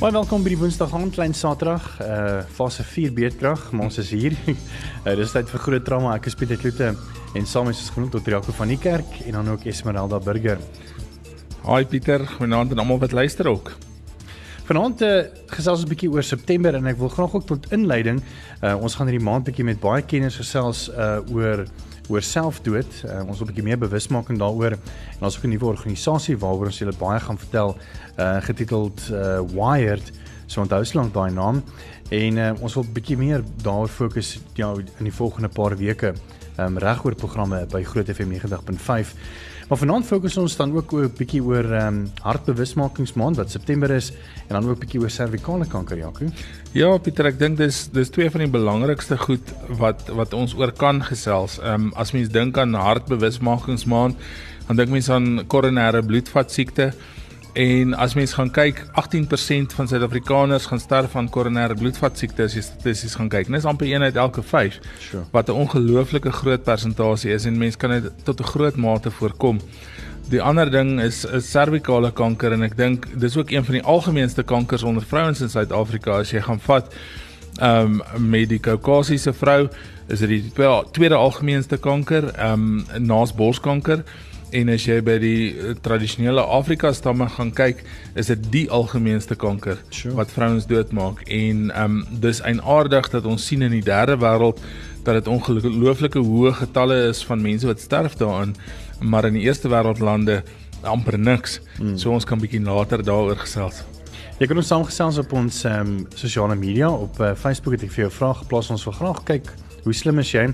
Baie welkom by die Woensdag aand klein Saterdag, uh fase 4 beerdkrag, maar ons is hier. uh, dis tyd vir groot drama. Ek is Pieter Kloete en saam is ons genoem tot Jaco van die kerk en dan ook Esmeralda Burger. Haai Pieter, goeienaand aan almal wat luister ook. Vanaand uh, gesels ons 'n bietjie oor September en ek wil graag ook tot inleiding, uh ons gaan hierdie maand bietjie met baie kenners gesels uh oor oor selfdood. Uh, ons wil 'n bietjie meer bewusmaking daaroor en ons het 'n nuwe organisasie waaroor ons julle baie gaan vertel uh getiteld uh Wired. So onthou slank daai naam en uh, ons wil 'n bietjie meer daaroor fokus ja in die volgende paar weke um, reg oor programme by Groot FM 90.5. Maar vanaand fokus ons dan ook 'n bietjie oor ehm um, hartbewusmakingsmaand wat September is en dan ook 'n bietjie oor servikale kanker, Jaco. Ja, Pieter, ek dink dis dis twee van die belangrikste goed wat wat ons oor kan gesels. Ehm um, as mens dink aan hartbewusmakingsmaand, dan dink mens aan koronêre bloedvatsiekte. En as mens gaan kyk, 18% van Suid-Afrikaners gaan sterf van koronêre bloedvatsiekte as jy statisties gaan kyk. Dis amper 1 uit elke 5. Sure. Wat 'n ongelooflike groot persentasie is en mense kan dit tot 'n groot mate voorkom. Die ander ding is is servikale kanker en ek dink dis ook een van die algemeenste kankers onder vrouens in Suid-Afrika as jy gaan vat ehm um, met die kaukasiese vrou is dit die tweede algemeenste kanker ehm um, naas borskanker en as jy by die uh, tradisionele Afrika stamme gaan kyk, is dit die algemeenste kanker sure. wat vrouens doodmaak en ehm um, dis eienaardig dat ons sien in die derde wêreld dat dit ongelooflike hoë getalle is van mense wat sterf daaraan, maar in die eerste wêreldlande amper niks. Mm. So ons kan bietjie later daaroor gesels. Jy kan ons saamgesels op ons ehm um, sosiale media op uh, Facebook het ek vir jou vrae geplaas ons wil graag kyk hoe slim is jy?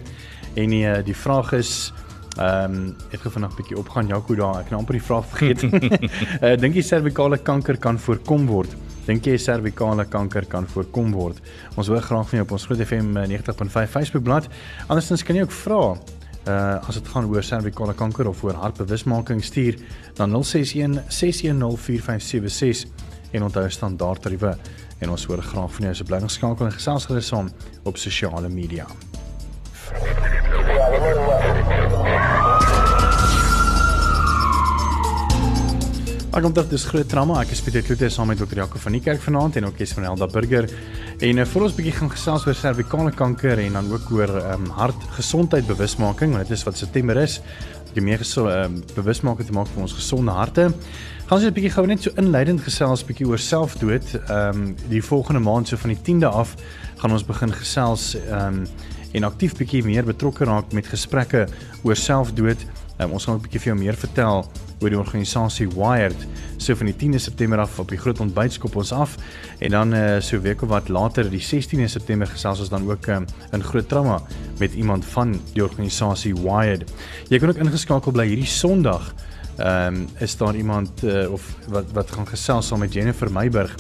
En die uh, die vraag is Ehm um, ek het vanaand 'n bietjie opgaan Jaco daar. Ek het amper die vraag vergeet. uh, Dink jy servikale kanker kan voorkom word? Dink jy servikale kanker kan voorkom word? Ons wil graag van jou op ons Groot FM 90.5 eh, Facebook bladsy. Andersins kan jy ook vra uh as dit gaan oor servikale kanker of oor hartbewusmaking stuur dan 061 610 4576 en onthou standaard tariewe en ons hoor graag van jou as 'n bly geskakel en gesels gerus saam op sosiale media. Ek kom terug dis groot trauma. Ek is Pieter Kloete saam met Dr. Jaco van die kerk vanaand en ook Esmeralda Burger. En uh, voor ons bietjie gaan gesels oor servikale kanker en dan ook oor ehm um, hartgesondheid bewusmaking, want dit is wat September is. Die meer gesond ehm um, bewusmaking te maak vir ons gesonde harte. Gaan ons 'n bietjie gou net so inleidend gesels bietjie oor selfdood. Ehm um, die volgende maand so van die 10de af gaan ons begin gesels ehm um, en aktief bietjie meer betrokke raak met gesprekke oor selfdood. Um, ons gaan 'n bietjie vir jou meer vertel oor die organisasie Wired. So van die 10de September af op die groot ontbytskop ons af en dan uh, so week of wat later die 16de September gesels ons dan ook um, in groot trauma met iemand van die organisasie Wired. Jy kan ook ingeskakel bly hierdie Sondag. Ehm um, is daar iemand uh, of wat wat gaan gesels saam met Jennifer Meiburg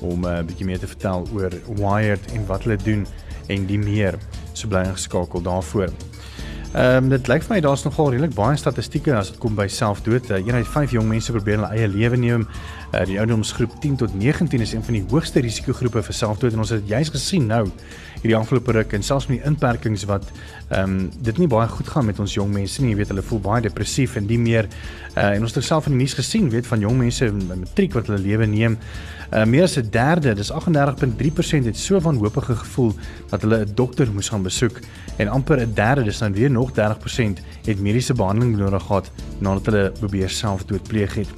om 'n uh, bietjie meer te vertel oor Wired en wat hulle doen en die meer. So bly ingeskakel daarvoor. Ehm um, dit lyk vir my daar's nogal redelik baie statistieke as dit kom by selfdood. Uh, een uit 5 jong mense probeer hulle eie lewe neem. Uh, die ouderdomsgroep 10 tot 19 is een van die hoogste risikogroepe vir selfdood en ons het juis gesien nou hierdie afgelope ruk en selfs met die inperkings wat ehm um, dit nie baie goed gaan met ons jong mense nie. Jy weet hulle voel baie depressief en die meer uh, en ons het self in die nuus gesien weet van jong mense met matriek wat hulle lewe neem. Uh, meer as 'n derde, dis 38.3% het so wanhoopige gevoel dat hulle 'n dokter moes gaan besoek en amper 'n derde, dis dan weer nog 30% het mediese behandeling nodig gehad nadat hulle probeer selfdood pleeg het.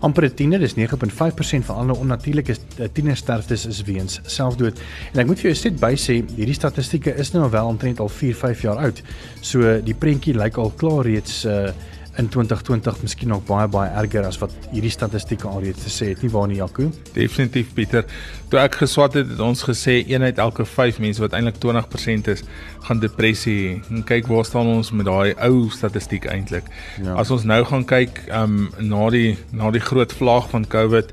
Amper 'n tiende, dis 9.5% van alle onnatuurlike eh, tienersterftes is weens selfdood. En ek moet vir jou net by sê, hierdie statistieke is nou wel omtrent al 4, 5 jaar oud. So die prentjie lyk al klaar reeds uh in 2020 miskien nog baie baie erger as wat hierdie statistieke alreeds gesê het. Nie waar nie Jaco? Definitief Pieter. Toe ek geswat het het ons gesê een uit elke 5 mense wat eintlik 20% is gaan depressie en kyk waar staan ons met daai ou statistiek eintlik ja. as ons nou gaan kyk um, na die na die groot vlaag van covid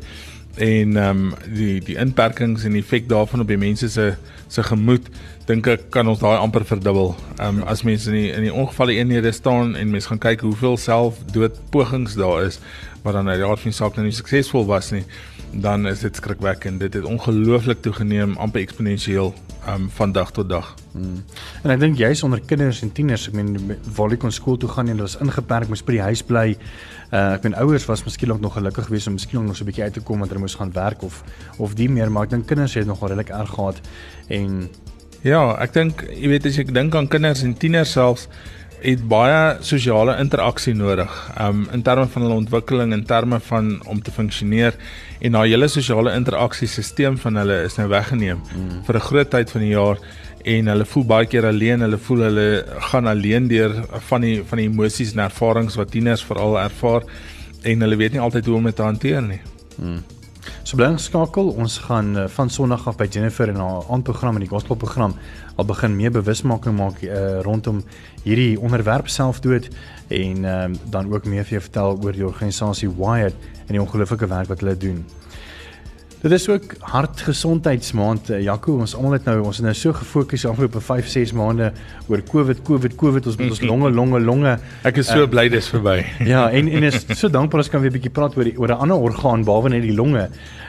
en um, die die inperkings en die effek daarvan op die mense se se gemoed dink ek kan ons daai amper verdubbel. Ehm um, as mense in die in die ongevalle eenhede staan en mense gaan kyk hoeveel selfdoodpogings daar is wat dan uit die aard van die saak nou nie suksesvol was nie, dan is dit skrikwekkend. Dit het ongelooflik toegeneem, amper eksponensieel um, van dag tot dag. Hmm. En ek dink juist onder kinders en tieners, ek meen hulle kon skool toe gaan en hulle was ingeperk, moes by die huis bly. Uh, ek meen ouers was miskien nog gelukkig geweest om miskien nog so 'n bietjie uit te kom want hulle moes gaan werk of of die meer, maar ek dink kinders het nog redelik erg gehad en ja, ek dink jy weet as ek dink aan kinders en tieners selfs het baie sosiale interaksie nodig. Um in terme van hulle ontwikkeling, in terme van om te funksioneer en daai hele sosiale interaksiesisteem van hulle is nou weggeneem mm. vir 'n groot tyd van die jaar en hulle voel baie keer alleen. Hulle voel hulle gaan alleen deur van die van die emosies en ervarings wat tieners veral ervaar en hulle weet nie altyd hoe om dit te hanteer nie. Mm. So bly skakel, ons gaan uh, van Sondag af by Jennifer en haar aandprogram en die gospelprogram al begin meer bewusmaking maak uh, rondom hierdie onderwerp selfdood en uh, dan ook meer vir jou vertel oor die organisasie Wired en die ongelooflike werk wat hulle doen. Dit is ook hartgesondheidsmaand. Eh, Jaco, ons almal het nou ons het nou so gefokus afgelope 5, 6 maande oor COVID, COVID, COVID, ons met ons longe, longe, longe. Ek is so uh, bly dis verby. ja, en en is so dankbaar as kan weer 'n bietjie praat oor die, oor 'n ander orgaan behalwe net die longe.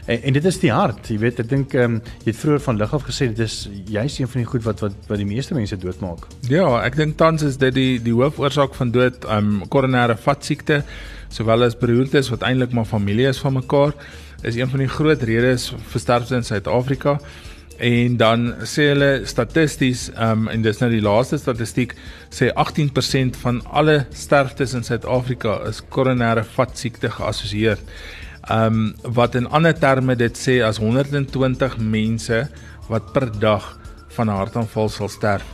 En, en dit is die hart. Jy weet, ek dink ehm um, jy het vroeër van lig af gesê dit is juist een van die goed wat wat wat die meeste mense doodmaak. Ja, ek dink tans is dit die die hoofoorsaak van dood, ehm um, koronêre vatsiekte, sowel as beroertes wat eintlik maar familie is van mekaar is een van die groot redes vir sterfte in Suid-Afrika. En dan sê hulle statisties, um, en dis nou die laaste statistiek, sê 18% van alle sterftes in Suid-Afrika is koronêre vatsiekte geassosieer. Ehm um, wat in ander terme dit sê as 120 mense wat per dag van 'n hartaanval sal sterf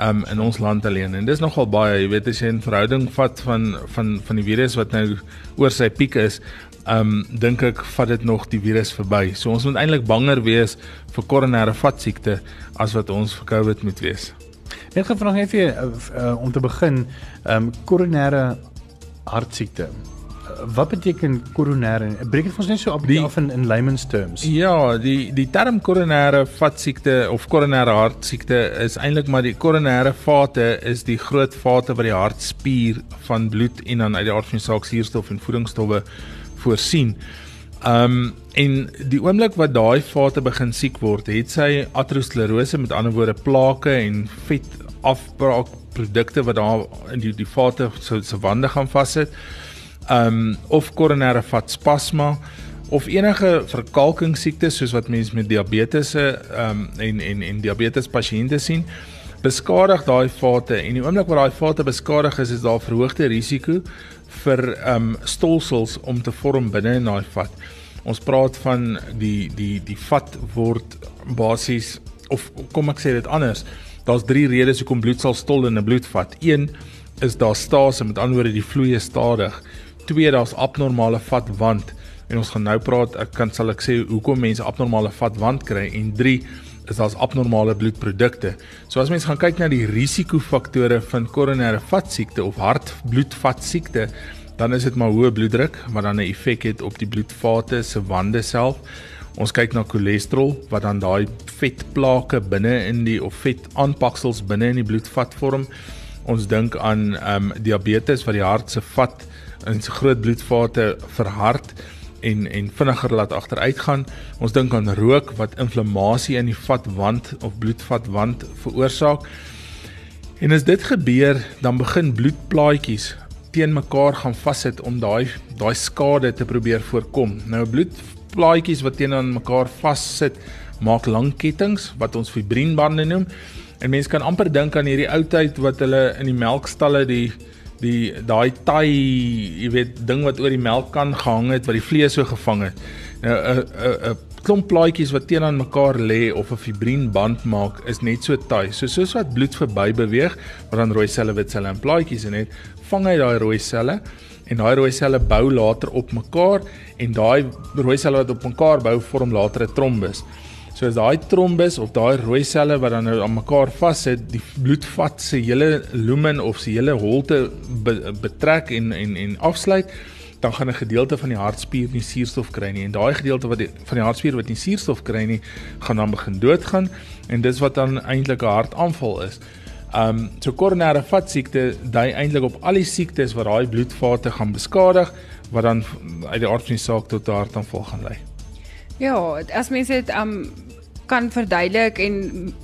um, in ons land alleen. En dis nogal baie, jy weet as jy 'n verhouding vat van van van die virus wat nou oor sy piek is, ehm um, dink ek vat dit nog die virus verby. So ons moet eintlik banger wees vir koronêre vatsiekte as wat ons vir COVID moet wees. Net gevra net vir uh, uh, om te begin, ehm um, koronêre hartsiekte. Wat beteken koronêre? Breek dit vir ons net so op die af in in layman's terms. Ja, die die term koronêre vatsiekte of koronêre hartsiekte is eintlik maar die koronêre vate is die groot vate wat die hartspier van bloed en dan uit die aard van die saak suurstof en voedingsstowwe voorsien. Um en die oomblik wat daai vate begin siek word, het sy aterosklerose met ander woorde plake en vet afbraak produkte wat daar in die die vate so se wande gaan vassit. Um of koronêre vatspasma of enige verkalking siektes soos wat mense met diabetes um en en en diabetes pasiënte sien beskadig daai vate en die oomblik wat daai vate beskadig is is daar verhoogde risiko vir ehm um, stolsels om te vorm binne in daai vat. Ons praat van die die die vat word basies of kom ek sê dit anders. Daar's drie redes hoekom bloed sal stol in 'n bloedvat. Een is daar stase, met ander woorde die vloei stadig. Twee daar's abnormale vatwand en ons gaan nou praat ek kan sal ek sê hoekom mense abnormale vatwand kry en 3 is daar's abnormale bloedprodukte. So as mens gaan kyk na die risikofaktore van koronêre vatsiekte of hartbloedvatsiekte, dan is dit maar hoë bloeddruk wat dan 'n effek het op die bloedvate se wande self. Ons kyk na cholesterol wat dan daai vetplake binne in die of vetaanpaksels binne in die bloedvat vorm. Ons dink aan ehm um, diabetes wat die hart se vat in se groot bloedvate verhard en en vinniger laat agteruitgaan. Ons dink aan rook wat inflammasie in die vatwand of bloedvatwand veroorsaak. En as dit gebeur, dan begin bloedplaatjies teen mekaar gaan vassit om daai daai skade te probeer voorkom. Nou bloedplaatjies wat teenoor mekaar vassit, maak lang kettinge wat ons fibrienbande noem. En mense kan amper dink aan hierdie ou tyd wat hulle in die melkstalle die die daai tai, jy weet, ding wat oor die melkkan gehang het wat die vlees so gevang het. Nou 'n 'n 'n klomp plaatjies wat teenoor mekaar lê of 'n fibrienband maak is net so tai. So soos wat bloed verby beweeg, wat dan rooi selle, wit selle en plaatjies in het, vang hy daai rooi selle en daai rooi selle bou later op mekaar en daai rooi selle wat op mekaar bou vorm later 'n trombus. So as daai trombus of daai rooi selle wat dan nou aan mekaar vassit, die bloedvat se hele lumen of se hele holte be, betrek en en en afsluit, dan gaan 'n gedeelte van die hartspier nie suurstof kry nie en daai gedeelte wat die, van die hartspier wat nie suurstof kry nie, gaan dan begin doodgaan en dis wat dan eintlik 'n hartaanval is. Um so koronêre vatsiekte dui eintlik op al die siektes wat daai bloedvate gaan beskadig wat dan uit die aard van die saak tot 'n hartaanval gaan lei. Ja, as mense dit um kan verduidelik en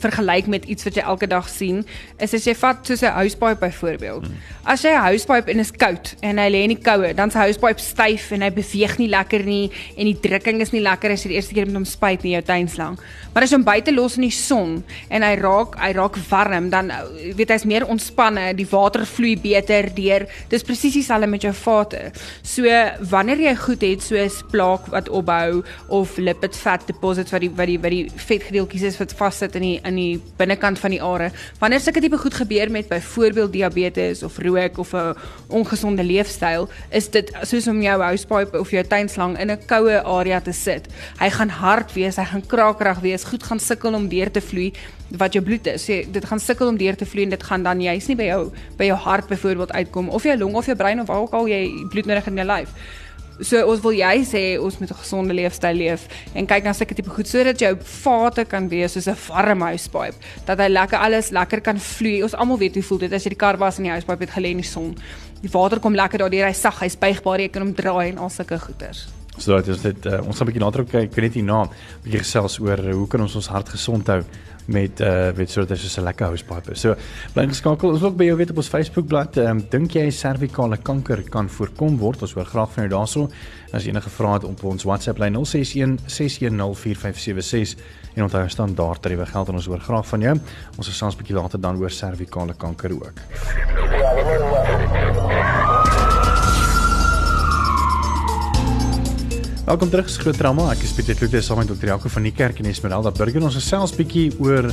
vergelyk met iets wat jy elke dag sien, is as jy vat soos 'n housepipe byvoorbeeld. Hmm. As jy 'n housepipe en is koud en hy lê in die koue, dan se housepipe styf en hy beweeg nie lekker nie en die drukking is nie lekker as jy die eerste keer met hom spuit in jou tuinslang. Maar as jy hom buite los in die son en hy raak hy raak warm, dan weet hy's meer ontspanne, die water vloei beter deur. Dis presies dieselfde met jou vate. So wanneer jy goed het soos plaak wat opbou of lipid fat deposits wat die wat die wat die vetgedeeltjies is wat vassit in die in die binnekant van die are. Wanneer sulke tipe goed gebeur met byvoorbeeld diabetes of rook of 'n ongesonde leefstyl, is dit soos om jou housepipe of jou tuinslang in 'n koue area te sit. Hy gaan hard wees, hy gaan krakerig wees, goed gaan sukkel om deur te vloei wat jou bloed is. So, dit gaan sukkel om deur te vloei en dit gaan dan juist nie by jou by jou hart byvoorbeeld uitkom of jou long of jou brein of waar ook al jy bloed nodig in jou lyf. So ons wil jy sê ons moet 'n gesonde leefstyl leef en kyk na sulke tipe goed sodat jou vate kan wees soos 'n warm housepipe dat hy lekker alles lekker kan vloei. Ons almal weet hoe voel dit as jy die kar was in die housepipe het gelê in die son. Die water kom lekker daardeur, hy sag, hy's buigbaar, jy kan hom draai en al sulke goeters. So dit is dit uh, ons gaan 'n bietjie later kyk, ek weet nie naam, 'n bietjie gesels oor uh, hoe kan ons ons hart gesond hou met uh weet sodat dit so 'n lekker housepipe. So bly geskakel. Ons wil ook by jou weet op ons Facebookblad, ehm um, dink jy servikale kanker kan voorkom word? Ons hoor graag van jou daaroor. As enige vrae het op ons WhatsApp lyn 061 6104576 en onthou standaard tariewe geld en ons hoor graag van jou. Ons gesels 'n bietjie later dan oor servikale kanker ook. Welkom terug by Groot Trauma. Ek is Pieter Kloete saam met Dr. Jaco van die kerk en Esmeralda Burger. Ons gesels bietjie oor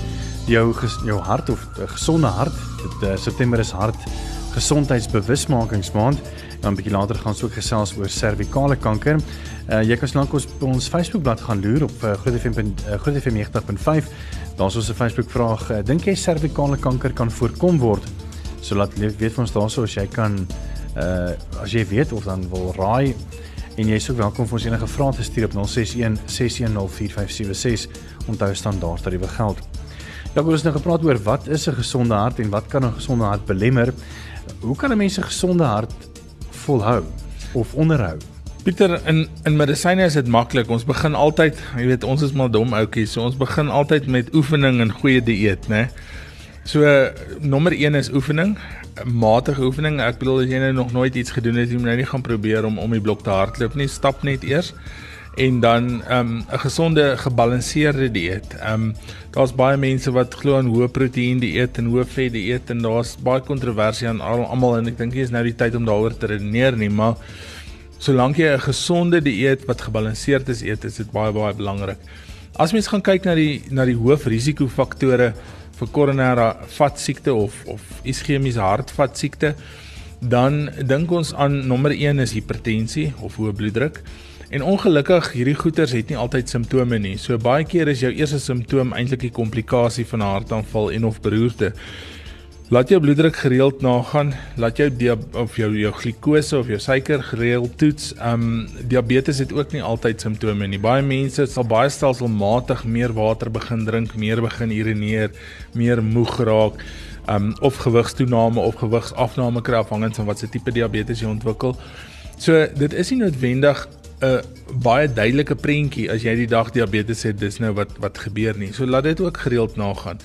jou jou hart of uh, gesonde hart. Dit uh, September is hart gesondheidsbewusmakingsmaand. Dan 'n bietjie later gaan ons ook gesels oor servikale kanker. Uh, jy kan lank ons op ons Facebookblad gaan loer op uh, Groot FM uh, Groot FM 90.5. Daar's ons 'n Facebook vraag. Uh, Dink jy servikale kanker kan voorkom word? So laat weet vir ons daarso as jy kan uh as jy weet of dan wil raai en jy is ook welkom vir ons enige vrae te stuur op 061 6104576 onthou standaard tariewe geld. Ja, ons het nou gepraat oor wat is 'n gesonde hart en wat kan 'n gesonde hart belemmer? Hoe kan 'n mens 'n gesonde hart volhou of onderhou? Pieter in in medisyne is dit maklik. Ons begin altyd, jy weet, ons is maar dom ouetjies, so ons begin altyd met oefening en goeie dieet, né? So nommer 1 is oefening matige oefening. Ek bedoel as jy nou nog nooit iets gedoen het, jy moet nou nie gaan probeer om om die blok te hardloop nie. Stap net eers en dan ehm, 'n um, gesonde gebalanseerde dieet. Ehm um, daar's baie mense wat glo aan hoë proteïen dieet en hoë vet dieet en daar's baie kontroversie aan almal en ek dink dis nou die tyd om daaroor te redeneer nie, maar solank jy 'n gesonde dieet wat gebalanseerd is eet, is dit baie baie belangrik. As mens gaan kyk na die na die hoofrisikofaktore vir koronêre vatsiekte of of iskemiese hartvatsiekte, dan dink ons aan nommer 1 is hipertensie of hoë bloeddruk. En ongelukkig hierdie goeters het nie altyd simptome nie. So baie keer is jou eerste simptoom eintlik 'n komplikasie van 'n hartaanval en of beroerte. Laat jou bloeddruk gereeld nagaan, laat jou of jou jou glikose of jou suiker gereeld toets. Um diabetes het ook nie altyd simptome nie. Baie mense sal baie stelselmatig meer water begin drink, meer begin urineer, meer moeg raak, um of gewigstoename of gewigsafname kry afhangend van watse tipe diabetes jy ontwikkel. So dit is nie noodwendig 'n baie duidelike prentjie as jy die dag diabetes het, dis nou wat wat gebeur nie. So laat dit ook gereeld nagaan.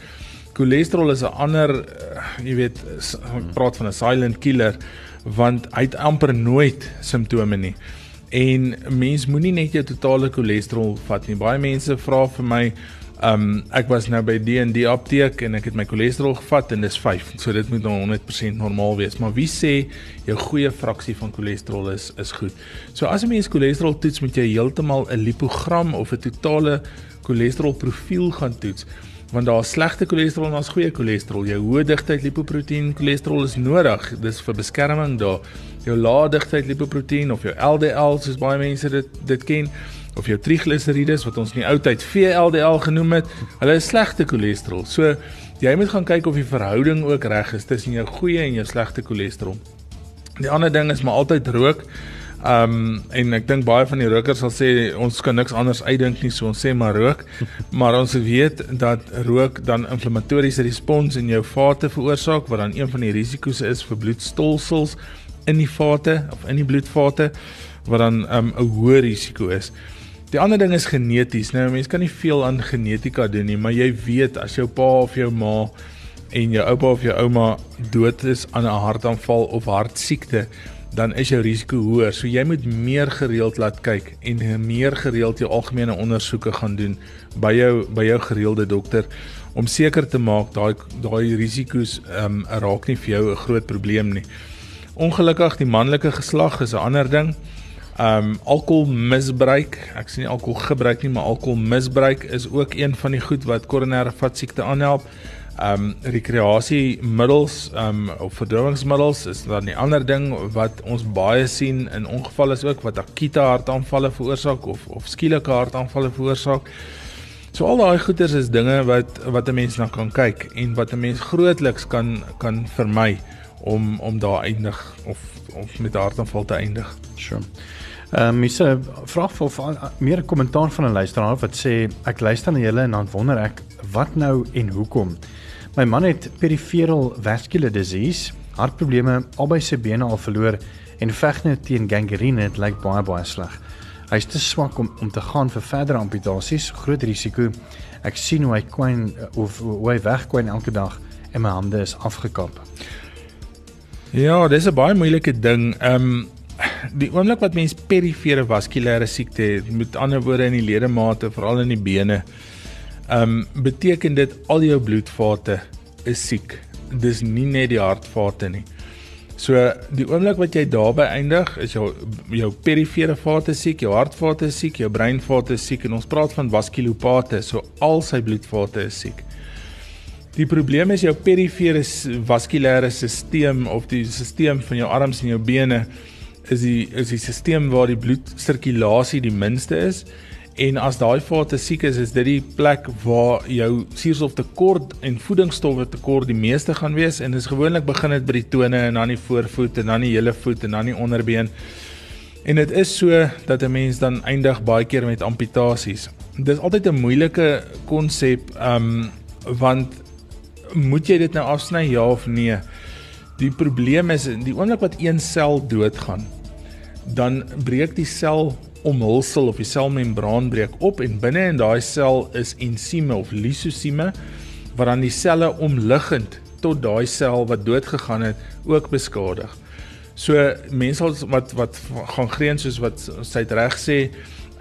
Cholesterol is 'n ander uh, jy weet ek praat van 'n silent killer want hy het amper nooit simptome nie. En mens moenie net jou totale cholesterol vat nie. Baie mense vra vir my Um ek was nou by D&D apteek en ek het my cholesterol gevat en dis 5. So dit moet nou 100% normaal wees. Maar wie sê jou goeie fraksie van cholesterol is is goed. So as 'n mens cholesterol toets, moet jy heeltemal 'n lipogram of 'n totale cholesterol profiel gaan toets want daar is slegte cholesterol en daar's goeie cholesterol. Jou hoë digtheid lipoproteïen cholesterol is nodig. Dis vir beskerming daar. Jou lae digtheid lipoproteïen of jou LDL soos baie mense dit dit ken of jou trigliserides wat ons in die ou tyd VLDL genoem het, hulle is slegte cholesterol. So jy moet gaan kyk of die verhouding ook reg is tussen jou goeie en jou slegte cholesterol. Die ander ding is maar altyd rook. Ehm um, en ek dink baie van die rokers sal sê ons kan niks anders uitdink nie, so ons sê maar rook. maar ons weet dat rook dan inflammatoriese respons in jou vate veroorsaak wat dan een van die risiko's is vir bloedstolsels in die vate of in die bloedvate wat dan ehm, 'n um, hoë risiko is. Die ander ding is geneties. Nou mense kan nie veel aan genetika doen nie, maar jy weet as jou pa of jou ma en jou oupa of jou ouma dood is aan 'n hartaanval of hartsiekte, dan is jou risiko hoër. So jy moet meer gereeld laat kyk en meer gereeld jou algemene ondersoeke gaan doen by jou by jou gereelde dokter om seker te maak daai daai risiko's ehm um, raak nie vir jou 'n groot probleem nie. Ongelukkig die manlike geslag is 'n ander ding. Um alkoholmisbruik, ek sê nie alkohol gebruik nie, maar alkoholmisbruik is ook een van die goed wat koronêre vatsiekte aanhelp. Um rekreasiemiddels um of verdowingsmiddels is dan 'n ander ding wat ons baie sien in ongevalle is ook wat akute hartaanvalle veroorsaak of of skielike hartaanvalle veroorsaak. So al daai goeters is dinge wat wat 'n mens na kan kyk en wat 'n mens grootliks kan kan vermy om om daar eindig of of met hartaanval te eindig. Sure. Ehm um, is 'n vraag vir meer kommentaar van 'n luisteraar wat sê ek luister na julle en dan wonder ek wat nou en hoekom. My man het peripheral vascular disease, hartprobleme, albei sy bene al verloor en veg net teen gangrene, dit lyk baie baie sleg. Hy is te swak om om te gaan vir verdere amputasies, groot risiko. Ek sien hoe hy kwyn of hoe hy wegkwyn elke dag en my hande is afgekap. Ja, dis 'n baie moeilike ding. Ehm um, die oomblik wat mens perifere vaskulêre siekte het, met ander woorde in die ledemate, veral in die bene, ehm um, beteken dit al jou bloedvate is siek. Dis nie net die hartvate nie. So die oomblik wat jy daarby eindig, is jou jou perifere vate siek, jou hartvate siek, jou breinvate siek en ons praat van vaskulopate, so al sy bloedvate is siek. Die probleem is jou perifere vaskulêre stelsel of die stelsel van jou arms en jou bene is die is die stelsel waar die bloedsirkulasie die minste is en as daai vate siek is is dit die plek waar jou suurstoftekort en voedingsstowwe tekort die meeste gaan wees en dit is gewoonlik begin dit by die tone en dan die voorvoet en dan die hele voet en dan die onderbeen. En dit is so dat 'n mens dan eindig baie keer met amputasies. Dit is altyd 'n moeilike konsep um want moet jy dit nou afsny ja of nee? Die probleem is die oomblik wat een sel doodgaan dan breek die sel omhulsel of die selmembraan breek op en binne in daai sel is ensieme of lisosieme wat dan die selle omliggend tot daai sel wat dood gegaan het ook beskadig. So mense wat wat gaan green soos wat sy reg sê,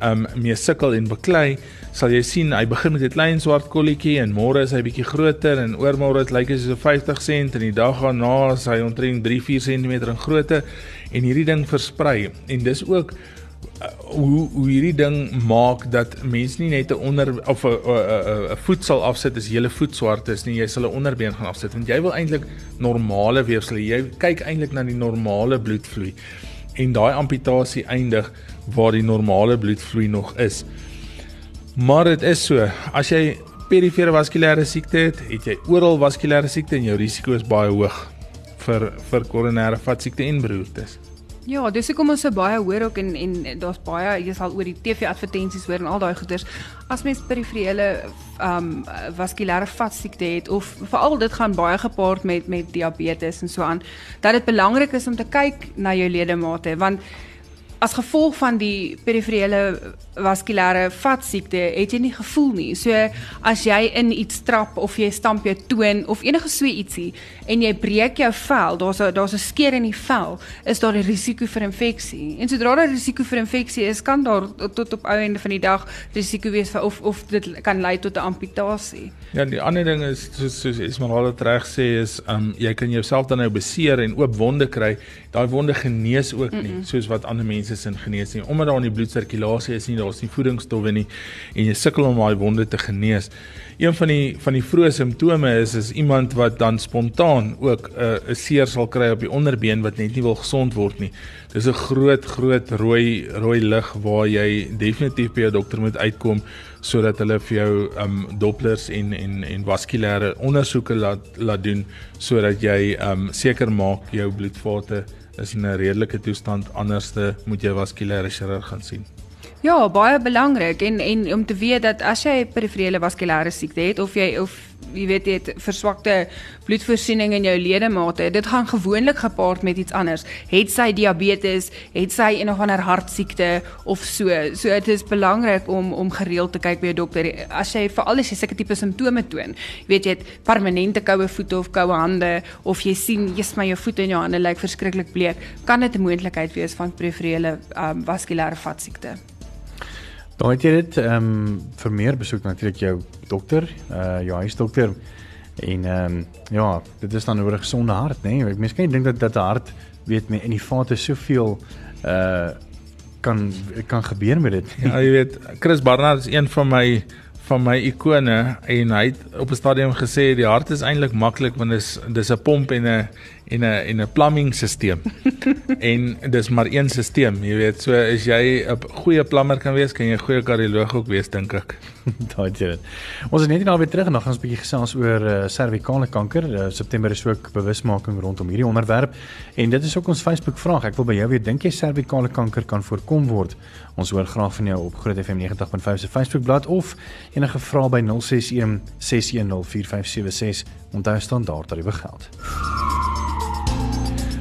um mee sukkel en beklei, sal jy sien hy begin met 'n klein swart kolletjie en môre is hy bietjie groter en oormôre dit lyk asof hy 50 cm en die dag daarna is hy omtrent 3-4 cm in grootte en hierdie ding versprei en dis ook uh, hoe hoe hierdie ding maak dat mense nie net 'n onder of 'n 'n 'n voet sal afsit as hele voet swart is nie jy sal 'n onderbeen gaan afsit want jy wil eintlik normale weefsel jy kyk eintlik na die normale bloedvloei en daai amputasie eindig waar die normale bloedvloei nog is. Maar dit is so, as jy perifere vaskulêre siekte het, het jy oral vaskulêre siekte en jou risiko is baie hoog vir vir koronêre vatsiekte en beroertes. Ja, dis hoekom ons so baie hoor ook en en daar's baie jy sal oor die TV advertensies hoor en al daai goeters. As mens perifere um vaskulêre vatsiekte het of veral dit gaan baie gepaard met met diabetes en so aan, dat dit belangrik is om te kyk na jou ledemate want as gevolg van die perifere vaskulêre vatsiekte het jy nie gevoel nie. So as jy in iets trap of jy stamp jou toon of enige so ietsie en jy breek jou vel, daar's 'n daar's 'n skeur in die vel, is daar 'n risiko vir infeksie. En sodra daar 'n risiko vir infeksie is, kan daar tot op ou einde van die dag risiko wees vir of of dit kan lei tot 'n amputasie. Ja, die ander ding is soos soos Esmeralda reg sê is, um jy kan jouself dan nou beseer en oop wonde kry. Daai wonde genees ook nie, mm -mm. soos wat ander mense sin genees nie. Omdat daar in die bloedsirkulasie is nie daar's nie voedingsstowwe nie en jy sukkel om daai wonde te genees. Een van die van die vroeë simptome is is iemand wat dan spontaan ook 'n uh, 'n seer sal kry op die onderbeen wat net nie wil gesond word nie. Dis 'n groot groot rooi rooi lig waar jy definitief by jou dokter moet uitkom sodat hulle vir jou um dopplers en en en vaskulêre ondersoeke laat laat doen sodat jy um seker maak jou bloedvate is in 'n redelike toestand, anderste moet jy vaskulêre chirurg gaan sien. Ja, baie belangrik en en om te weet dat as jy perifere vaskulêre siekte het of jy of jy weet jy het verswakte bloedvoorsiening in jou ledemate, dit gaan gewoonlik gepaard met iets anders. Het sy diabetes, het sy enige ander hartsiekte of so. So dit is belangrik om om gereeld te kyk by 'n dokter. As jy veral as jy sulke tipe simptome toon, weet jy het permanente koue voete of koue hande of jy sien jy's my jou voete en jou hande lyk verskriklik bleek, kan dit 'n moontlikheid wees van perifere um, vaskulêre vatsiekte. Dan het jy dit ehm um, vir meer besoek natuurlik jou dokter, uh jou huisdokter. En ehm um, ja, dit is dan oor 'n gesonde hart, nê? Nee? Ek miskien dink dat dat 'n hart weet my in die vate soveel uh kan kan gebeur met dit. Ja, jy weet, Chris Barnard is een van my van my ikone en hy het op 'n stadium gesê die hart is eintlik maklik want dit is dis 'n pomp en 'n en 'n en 'n plumbing stelsel. en dis maar een stelsel, jy weet, so as jy 'n goeie plammer kan wees, kan jy 'n goeie kardioloog ook wees dink ek. Daai dit. Ons is net nou weer terug en dan gaan ons 'n bietjie gesels oor uh, servikale kanker. Uh, September is ook bewusmaking rondom hierdie onderwerp en dit is ook ons Facebook vraag. Ek wil by jou weet, dink jy servikale kanker kan voorkom word? Ons hoor graag van jou op Groot FM 90.5 se Facebookblad of enige vrae by 061 610 4576. Onthou standaard tariewe geld.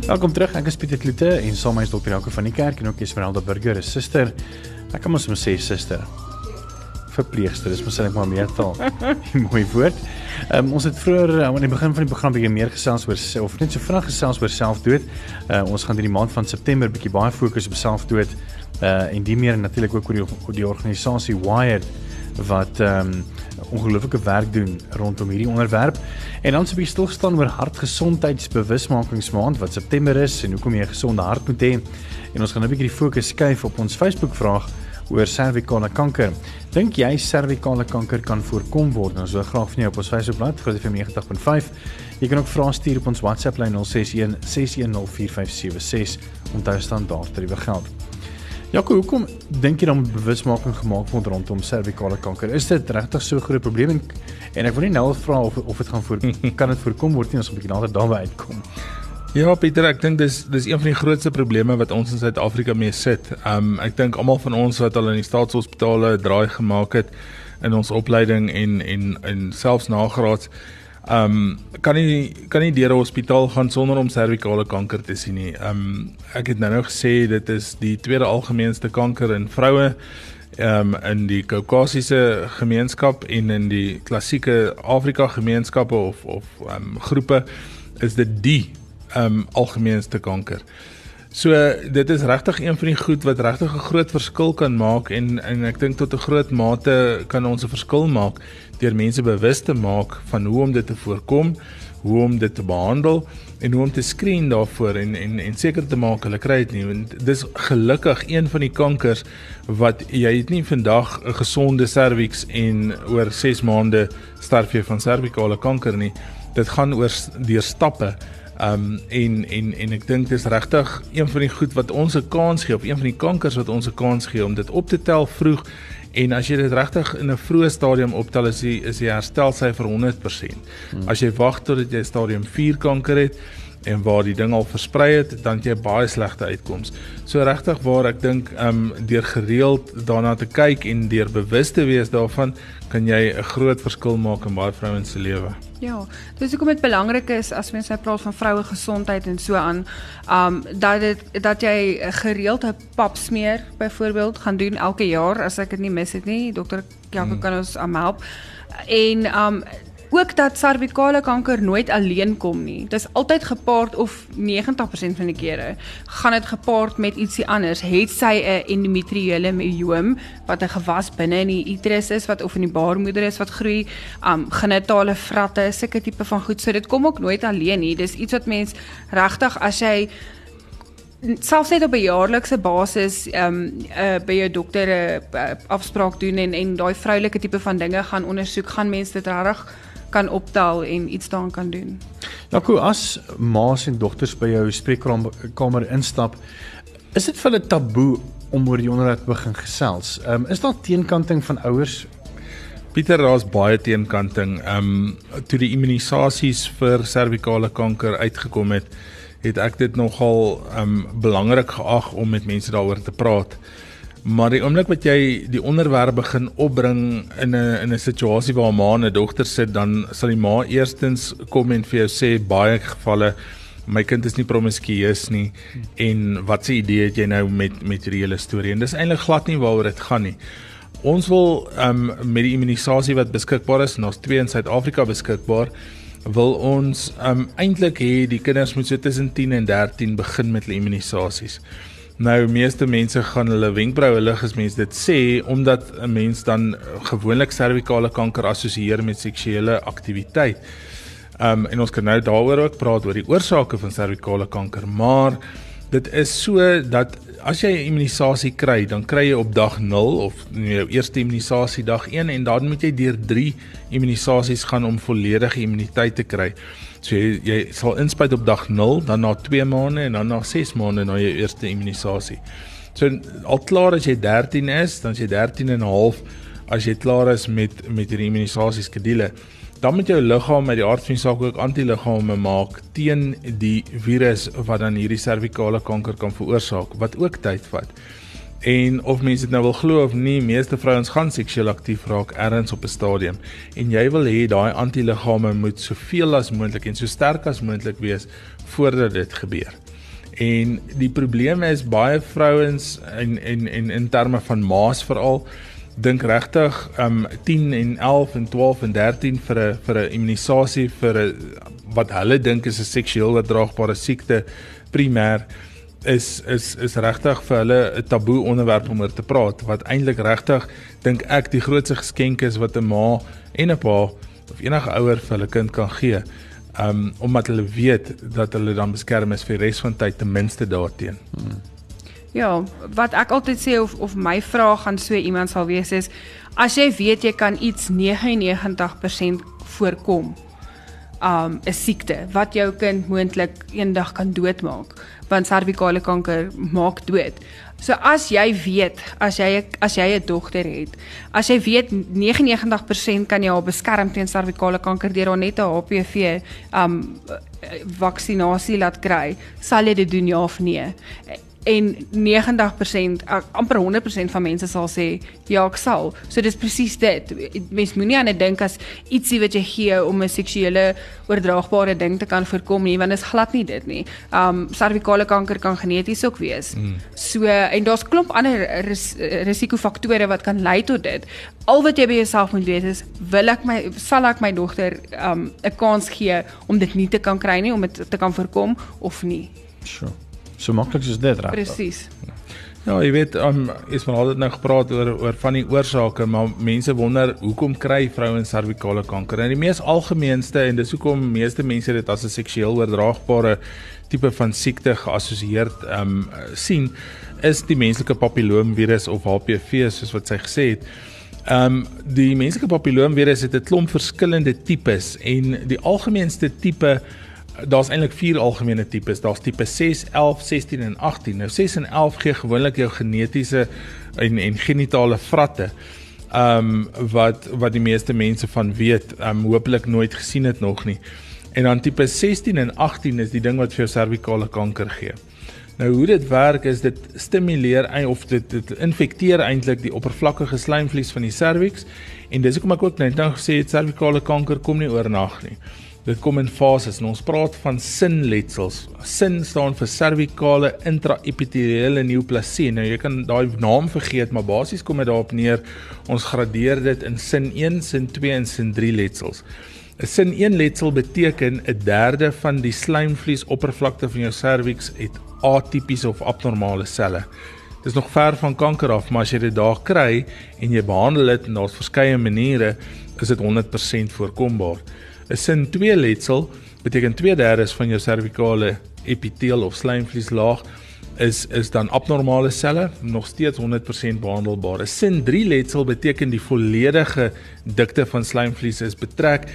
Welkom terug. Ek is Pieter Kloete en saam met Dr. Jaco van die kerk en ook Esmeralda Burger, 'n suster. Ek kan mos sê suster. Verpleegster, dis mos net maar meer taal. Mooi woord. Um, ons het vroeër aan die begin van die program bietjie meer gesels oor of net so vinnig gesels oor selfdood. Uh, ons gaan hierdie maand van September bietjie baie fokus op selfdood uh en die meer natuurlik ook oor die, die organisasie Wired wat ehm um, ongelooflike werk doen rondom hierdie onderwerp. En dan sou ek stil staan oor hartgesondheidsbewusmakingsmaand wat September is en hoekom jy 'n gesonde hart moet hê. En ons gaan 'n bietjie die fokus skuif op ons Facebook vraag oor servikale kanker. Dink jy servikale kanker kan voorkom word? Ons wil graag van jou op ons Facebookblad Groot FM 90.5. Jy kan ook vrae stuur op ons WhatsApp lyn 061 6104576. Onthou standaard tariewe geld. Jaco, hoekom dink jy dan bewusmaking gemaak word rondom servikale kanker? Is dit regtig so 'n groot probleem en, en ek wil nie nou vra of of dit gaan voor kan dit voorkom word nie as ons 'n bietjie nader daarby uitkom. Ja, Pieter, ek dink dis dis een van die grootste probleme wat ons in Suid-Afrika mee sit. Um ek dink almal van ons wat al in die staatshospitale draai gemaak het in ons opleiding en en en selfs nagraads Ehm um, kan nie kan nie deur 'n hospitaal gaan sonder om servikale kanker te sien nie. Ehm um, ek het nou nou gesê dit is die tweede algemeenste kanker in vroue ehm um, in die Kaukasiese gemeenskap en in die klassieke Afrika gemeenskappe of of ehm um, groepe is dit die ehm um, algemeenste kanker. So dit is regtig een van die goed wat regtig 'n groot verskil kan maak en en ek dink tot 'n groot mate kan ons 'n verskil maak deur mense bewus te maak van hoe om dit te voorkom, hoe om dit te behandel en hoe om te skreen daarvoor en en en seker te maak hulle kry dit nie. Want dis gelukkig een van die kankers wat jy het nie vandag 'n gesonde serviks en oor 6 maande sterf jy van servikale kanker nie. Dit gaan oor deur stappe. Um en en en ek dink dis regtig een van die goed wat ons 'n kans gee of een van die kankers wat ons 'n kans gee om dit op te tel vroeg En as jy dit regtig in 'n vroeë stadium optel is die is die herstelsyfer 100%. Hmm. As jy wag tot jy stadium 4 kanker het en waar die ding al versprei het, dan jy baie slegte uitkomste. So regtig waar ek dink um deur gereeld daarna te kyk en deur bewus te wees daarvan, kan jy 'n groot verskil maak in baie vrouens se lewe. Ja, dis hoekom dit belangrik is as mens nou praat van vroue gesondheid en so aan, um dat dit dat jy gereeld 'n pap smeer byvoorbeeld gaan doen elke jaar as ek dit nie mis het nie. Dokter Jaco hmm. kan ons um, help. En um ook dat servikale kanker nooit alleen kom nie. Dit is altyd gepaard of 90% van die kere gaan dit gepaard met ietsie anders. Het sy 'n endometriale myoom wat 'n gewas binne in die uterus is wat of in die baarmoeder is wat groei, um genitale vratte, sulke tipe van goed. So dit kom ook nooit alleen nie. Dis iets wat mens regtig as jy selfs net op 'n jaarlikse basis um, uh, by jou dokter 'n uh, afspraak doen en en daai vroulike tipe van dinge gaan ondersoek, gaan mense dit regtig kan optel en iets daaraan kan doen. Ja, cool. As ma's en dogters by jou spreekkamer instap, is dit vir hulle taboe om oor die onderwerp begin gesels? Ehm um, is daar teenkanting van ouers? Pieter, daar's baie teenkanting. Ehm um, toe die immunisasies vir servikale kanker uitgekom het, het ek dit nogal ehm um, belangrik geag om met mense daaroor te praat. Maar die oomblik wat jy die onderwerp begin opbring in 'n in 'n situasie waar 'n ma en 'n dogter sit, dan sal die ma eerstens kom en vir jou sê baie gevalle my kind is nie promiskuus nie en wat se idee het jy nou met met hierdie hele storie? En dis eintlik glad nie waaroor dit gaan nie. Ons wil um met die immunisasie wat beskikbaar is, ons twee in Suid-Afrika beskikbaar, wil ons um eintlik hê die kinders moet so tussen 10 en 13 begin met hulle immunisasies. Nou meeste mense gaan hulle wenkbroue lig as mense dit sê omdat 'n mens dan gewoonlik servikale kanker assosieer met seksuele aktiwiteit. Um en ons kan nou daaroor ook praat oor die oorsake van servikale kanker, maar dit is so dat as jy 'n immunisasie kry, dan kry jy op dag 0 of jou eerste immunisasie dag 1 en dan moet jy deur 3 immunisasies gaan om volledige immuniteit te kry. So jy, jy sal inspuit op dag 0, dan na 2 maande en dan na 6 maande na jou eerste immunisasie. So al klaar as jy 13 is, dan is jy 13 en 'n half as jy klaar is met met hierdie immunisasie skedule dan moet jou liggaam met die aard van die saak ook antiliggame maak teen die virus wat dan hierdie servikale kanker kan veroorsaak wat ook tyd vat. En of mense dit nou wil glo of nie, meeste vrouens gaan seksueel aktief raak ergens op 'n stadium en jy wil hê daai antiliggame moet soveel as moontlik en so sterk as moontlik wees voordat dit gebeur. En die probleem is baie vrouens en en en in terme van maas veral dink regtig um 10 en 11 en 12 en 13 vir 'n vir 'n immunisasie vir 'n wat hulle dink is 'n seksueel oordraagbare siekte primêr is is is regtig vir hulle 'n taboe onderwerp om oor te praat wat eintlik regtig dink ek die grootste geskenk is wat 'n ma en 'n pa of enige ouer vir hulle kind kan gee um omdat hulle weet dat hulle dan beskerm is vir die res van tyd ten minste daarteen. Hmm. Ja, wat ek altyd sê of of my vraag aan so iemand sal wees is as jy weet jy kan iets 99% voorkom. Um 'n siekte wat jou kind moontlik eendag kan doodmaak, want servikale kanker maak dood. So as jy weet, as jy as jy 'n dogter het, as jy weet 99% kan jy haar beskerm teen servikale kanker deur haar net 'n HPV um vaksinasie laat kry, sal jy dit doen ja of nee? En 90% amper 100% van mense sal sê ja ek sal. So dis presies dit. Mens moenie aan dit dink as ietsie wat jy gee om 'n seksuele oordraagbare ding te kan voorkom nie, want dit is glad nie dit nie. Um servikale kanker kan geneties ook wees. Mm. So en daar's klomp ander ris, risikofaktore wat kan lei tot dit. Al wat jy by jouself moet weet is wil ek my sal ek my dogter um 'n kans gee om dit nie te kan kry nie, om dit te kan voorkom of nie. Sure. So maklik is dit reg. Presies. Ja, jy weet, um, is maar altyd nou gepraat oor oor van die oorsake, maar mense wonder hoekom kry vrouens servikale kanker? En die mees algemeenste en dis hoekom meeste mense dit as 'n seksueel oordraagbare tipe van siekte geassosieer um sien, is die menslike papilloomvirus of HPV soos wat sy gesê het. Ehm um, die menslike papilloomvirus het 'n klomp verskillende tipes en die algemeenste tipe daar's eintlik vier algemene tipes. Daar's tipe 6, 11, 16 en 18. Nou 6 en 11 gee gewoonlik jou genetiese en en genitale vratte. Ehm um, wat wat die meeste mense van weet, ehm um, hopelik nooit gesien het nog nie. En dan tipe 16 en 18 is die ding wat vir jou servikale kanker gee. Nou hoe dit werk is dit stimuleer of dit dit infekteer eintlik die oppervlakkige slijmvlies van die serviks en dis hoekom ek ook net nou gesê het servikale kanker kom nie oornag nie. Dit kom in fases en ons praat van sinletsels. Sin staan vir servikale intraepiteliale neoplasie. Nou jy kan daai naam vergeet, maar basies kom dit daarop neer ons gradeer dit in sin 1, sin 2 en sin 3 letsels. 'n Sin 1 letsel beteken 'n derde van die slijmvlies oppervlakte van jou serviks het atipiese of abnormale selle. Dis nog ver van kanker af, maar as jy dit daar kry en jy behandel dit en daar's verskeie maniere, is dit 100% voorkombaar. 'n sin 2 letsel beteken 2/3 van jou servikale epiteel of slijmvlieslaag is is dan abnormale selle, nog steeds 100% behandelbaar. 'n Sin 3 letsel beteken die volledige dikte van slijmvlies is betrek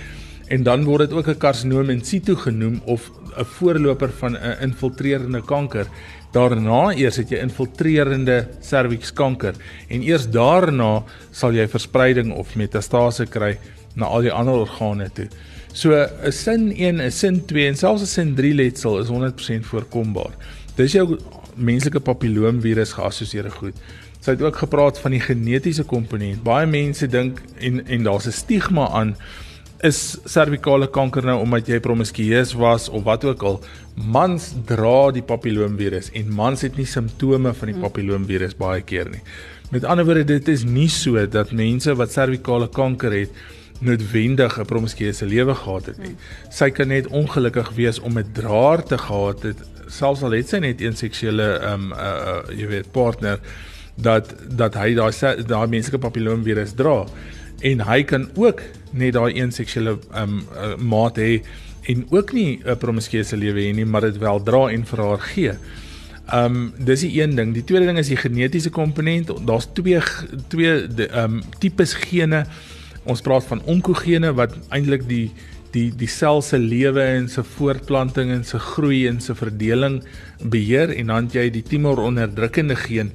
en dan word dit ook 'n karsinoom in situ genoem of 'n voorloper van 'n infiltrerende kanker. Daarna eers het jy infiltrerende servikskanker en eers daarna sal jy verspreiding of metastase kry na al die ander organe toe. So 'n sin 1, 'n sin 2 en selfs 'n sin 3 letsel is 100% voorkombaar. Dis jou menslike papilloomvirus geassosieerde goed. Sy het ook gepraat van die genetiese komponent. Baie mense dink en en daar's 'n stigma aan is servikale kanker nou omdat jy promiskuus was of wat ook al. Mans dra die papilloomvirus en mans het nie simptome van die hmm. papilloomvirus baie keer nie. Met ander woorde, dit is nie so dat mense wat servikale kanker het noodwendig 'n promiskuuse lewe gehad het nie. Sy kan net ongelukkig wees om 'n draer te gehad het, selfs al het sy net een seksuele ehm um, uh, uh jy weet partner dat dat hy daai daai menslike papilloomvirus dra en hy kan ook net daai een seksuele ehm um, uh, maat hê en ook nie 'n promiskuuse lewe hê nie, maar dit wel dra en vir haar gee. Um, dis die een ding. Die tweede ding is die genetiese komponent. Daar's twee twee ehm um, tipes gene Ons praat van onkogene wat eintlik die die die sel se lewe en se voortplanting en se groei en se verdeling beheer en dan jy die tumor onderdrukkende geen.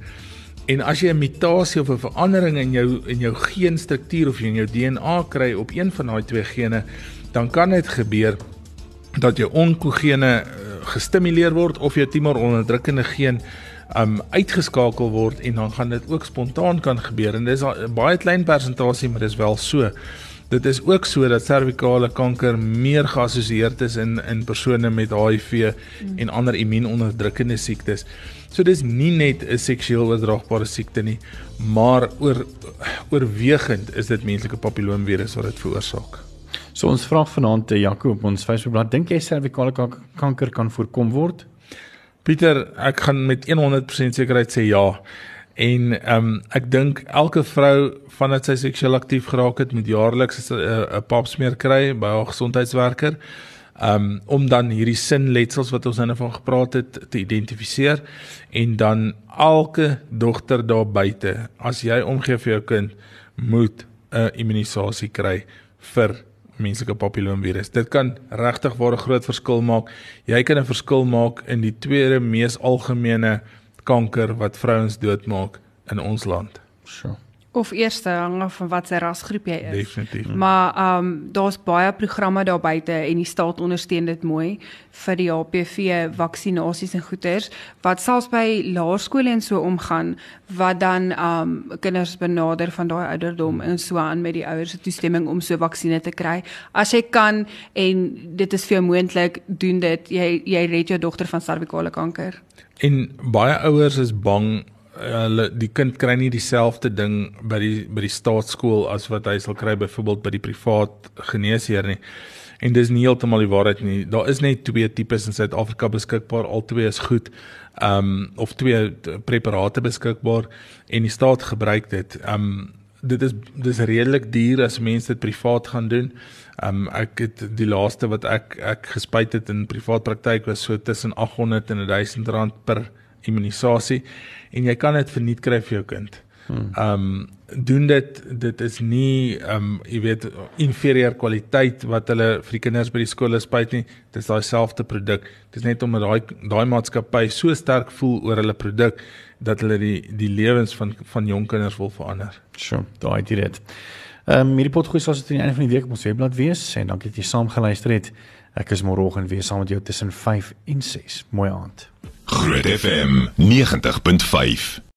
En as jy 'n mutasie of 'n verandering in jou in jou geenstruktuur of in jou DNA kry op een van daai twee gene, dan kan dit gebeur dat jou onkogene eh, gestimuleer word of jou tumor onderdrukkende geen um uitgeskakel word en dan gaan dit ook spontaan kan gebeur en dis 'n baie klein persentasie maar dis wel so. Dit is ook so dat servikale kanker meer geassosieerd is in in persone met HIV mm. en ander immuunonderdrukkende siektes. So dis nie net 'n seksueel oordraagbare siekte nie, maar oor oorwegend is dit menslike papilloomvirus wat dit veroorsaak. So ons vra vanaand te eh, Jaco op ons Facebookblad, dink jy servikale kanker kan voorkom word? Pieter, ek gaan met 100% sekerheid sê ja. En ehm um, ek dink elke vrou vandat sy seksueel aktief geraak het, moet jaarliks 'n 'n pap smeer kry by 'n gesondheidswerker. Ehm um, om dan hierdie sinletsels wat ons nou van gepraat het te identifiseer en dan elke dogter daar buite, as jy omgee vir jou kind, moet 'n immunisasie kry vir menslike papilloomvirus. Dit kan regtig waar 'n groot verskil maak. Jy kan 'n verskil maak in die tweede mees algemene kanker wat vrouens doodmaak in ons land. So of eerste hang af van watter rasgroep jy is. Definitief. Maar ehm um, daar's baie programme daar buite en die staat ondersteun dit mooi vir die HPV vaksinasies en goeters wat selfs by laerskole en so omgaan wat dan ehm um, kinders benader van daai ouderdom en so aan met die ouers se toestemming om so vaksines te kry. As jy kan en dit is vir jou moontlik, doen dit. Jy jy red jou dogter van servikale kanker. En baie ouers is bang hulle die kind kry nie dieselfde ding by die by die staatskool as wat hy sal kry byvoorbeeld by die privaat geneesheer nie. En dis nie heeltemal die waarheid nie. Daar is net twee tipes in Suid-Afrika beskikbaar. Albei is goed. Ehm um, of twee preparate beskikbaar en die staat gebruik dit. Ehm um, dit is dis redelik duur as mense dit privaat gaan doen. Ehm um, ek het die laaste wat ek ek gespuit het in privaat praktyk was so tussen 800 en 1000 rand per immunisasie en jy kan dit verniet kry vir jou kind. Ehm um, doen dit dit is nie ehm um, jy weet inferieur kwaliteit wat hulle vir die kinders by die skole spuit nie. Dit is daai selfde produk. Dit is net omdat daai daai maatskappy so sterk voel oor hulle produk dat hulle die die lewens van van jong kinders wil verander. Sjoe, daai dit dit. Ehm um, hierdie potgoed sal tot die einde van die week op ons webblad wees en dankie dat jy saam geluister het. Ek is môreoggend weer saam met jou tussen 5 en 6. Mooi aand. Groot FM 90.5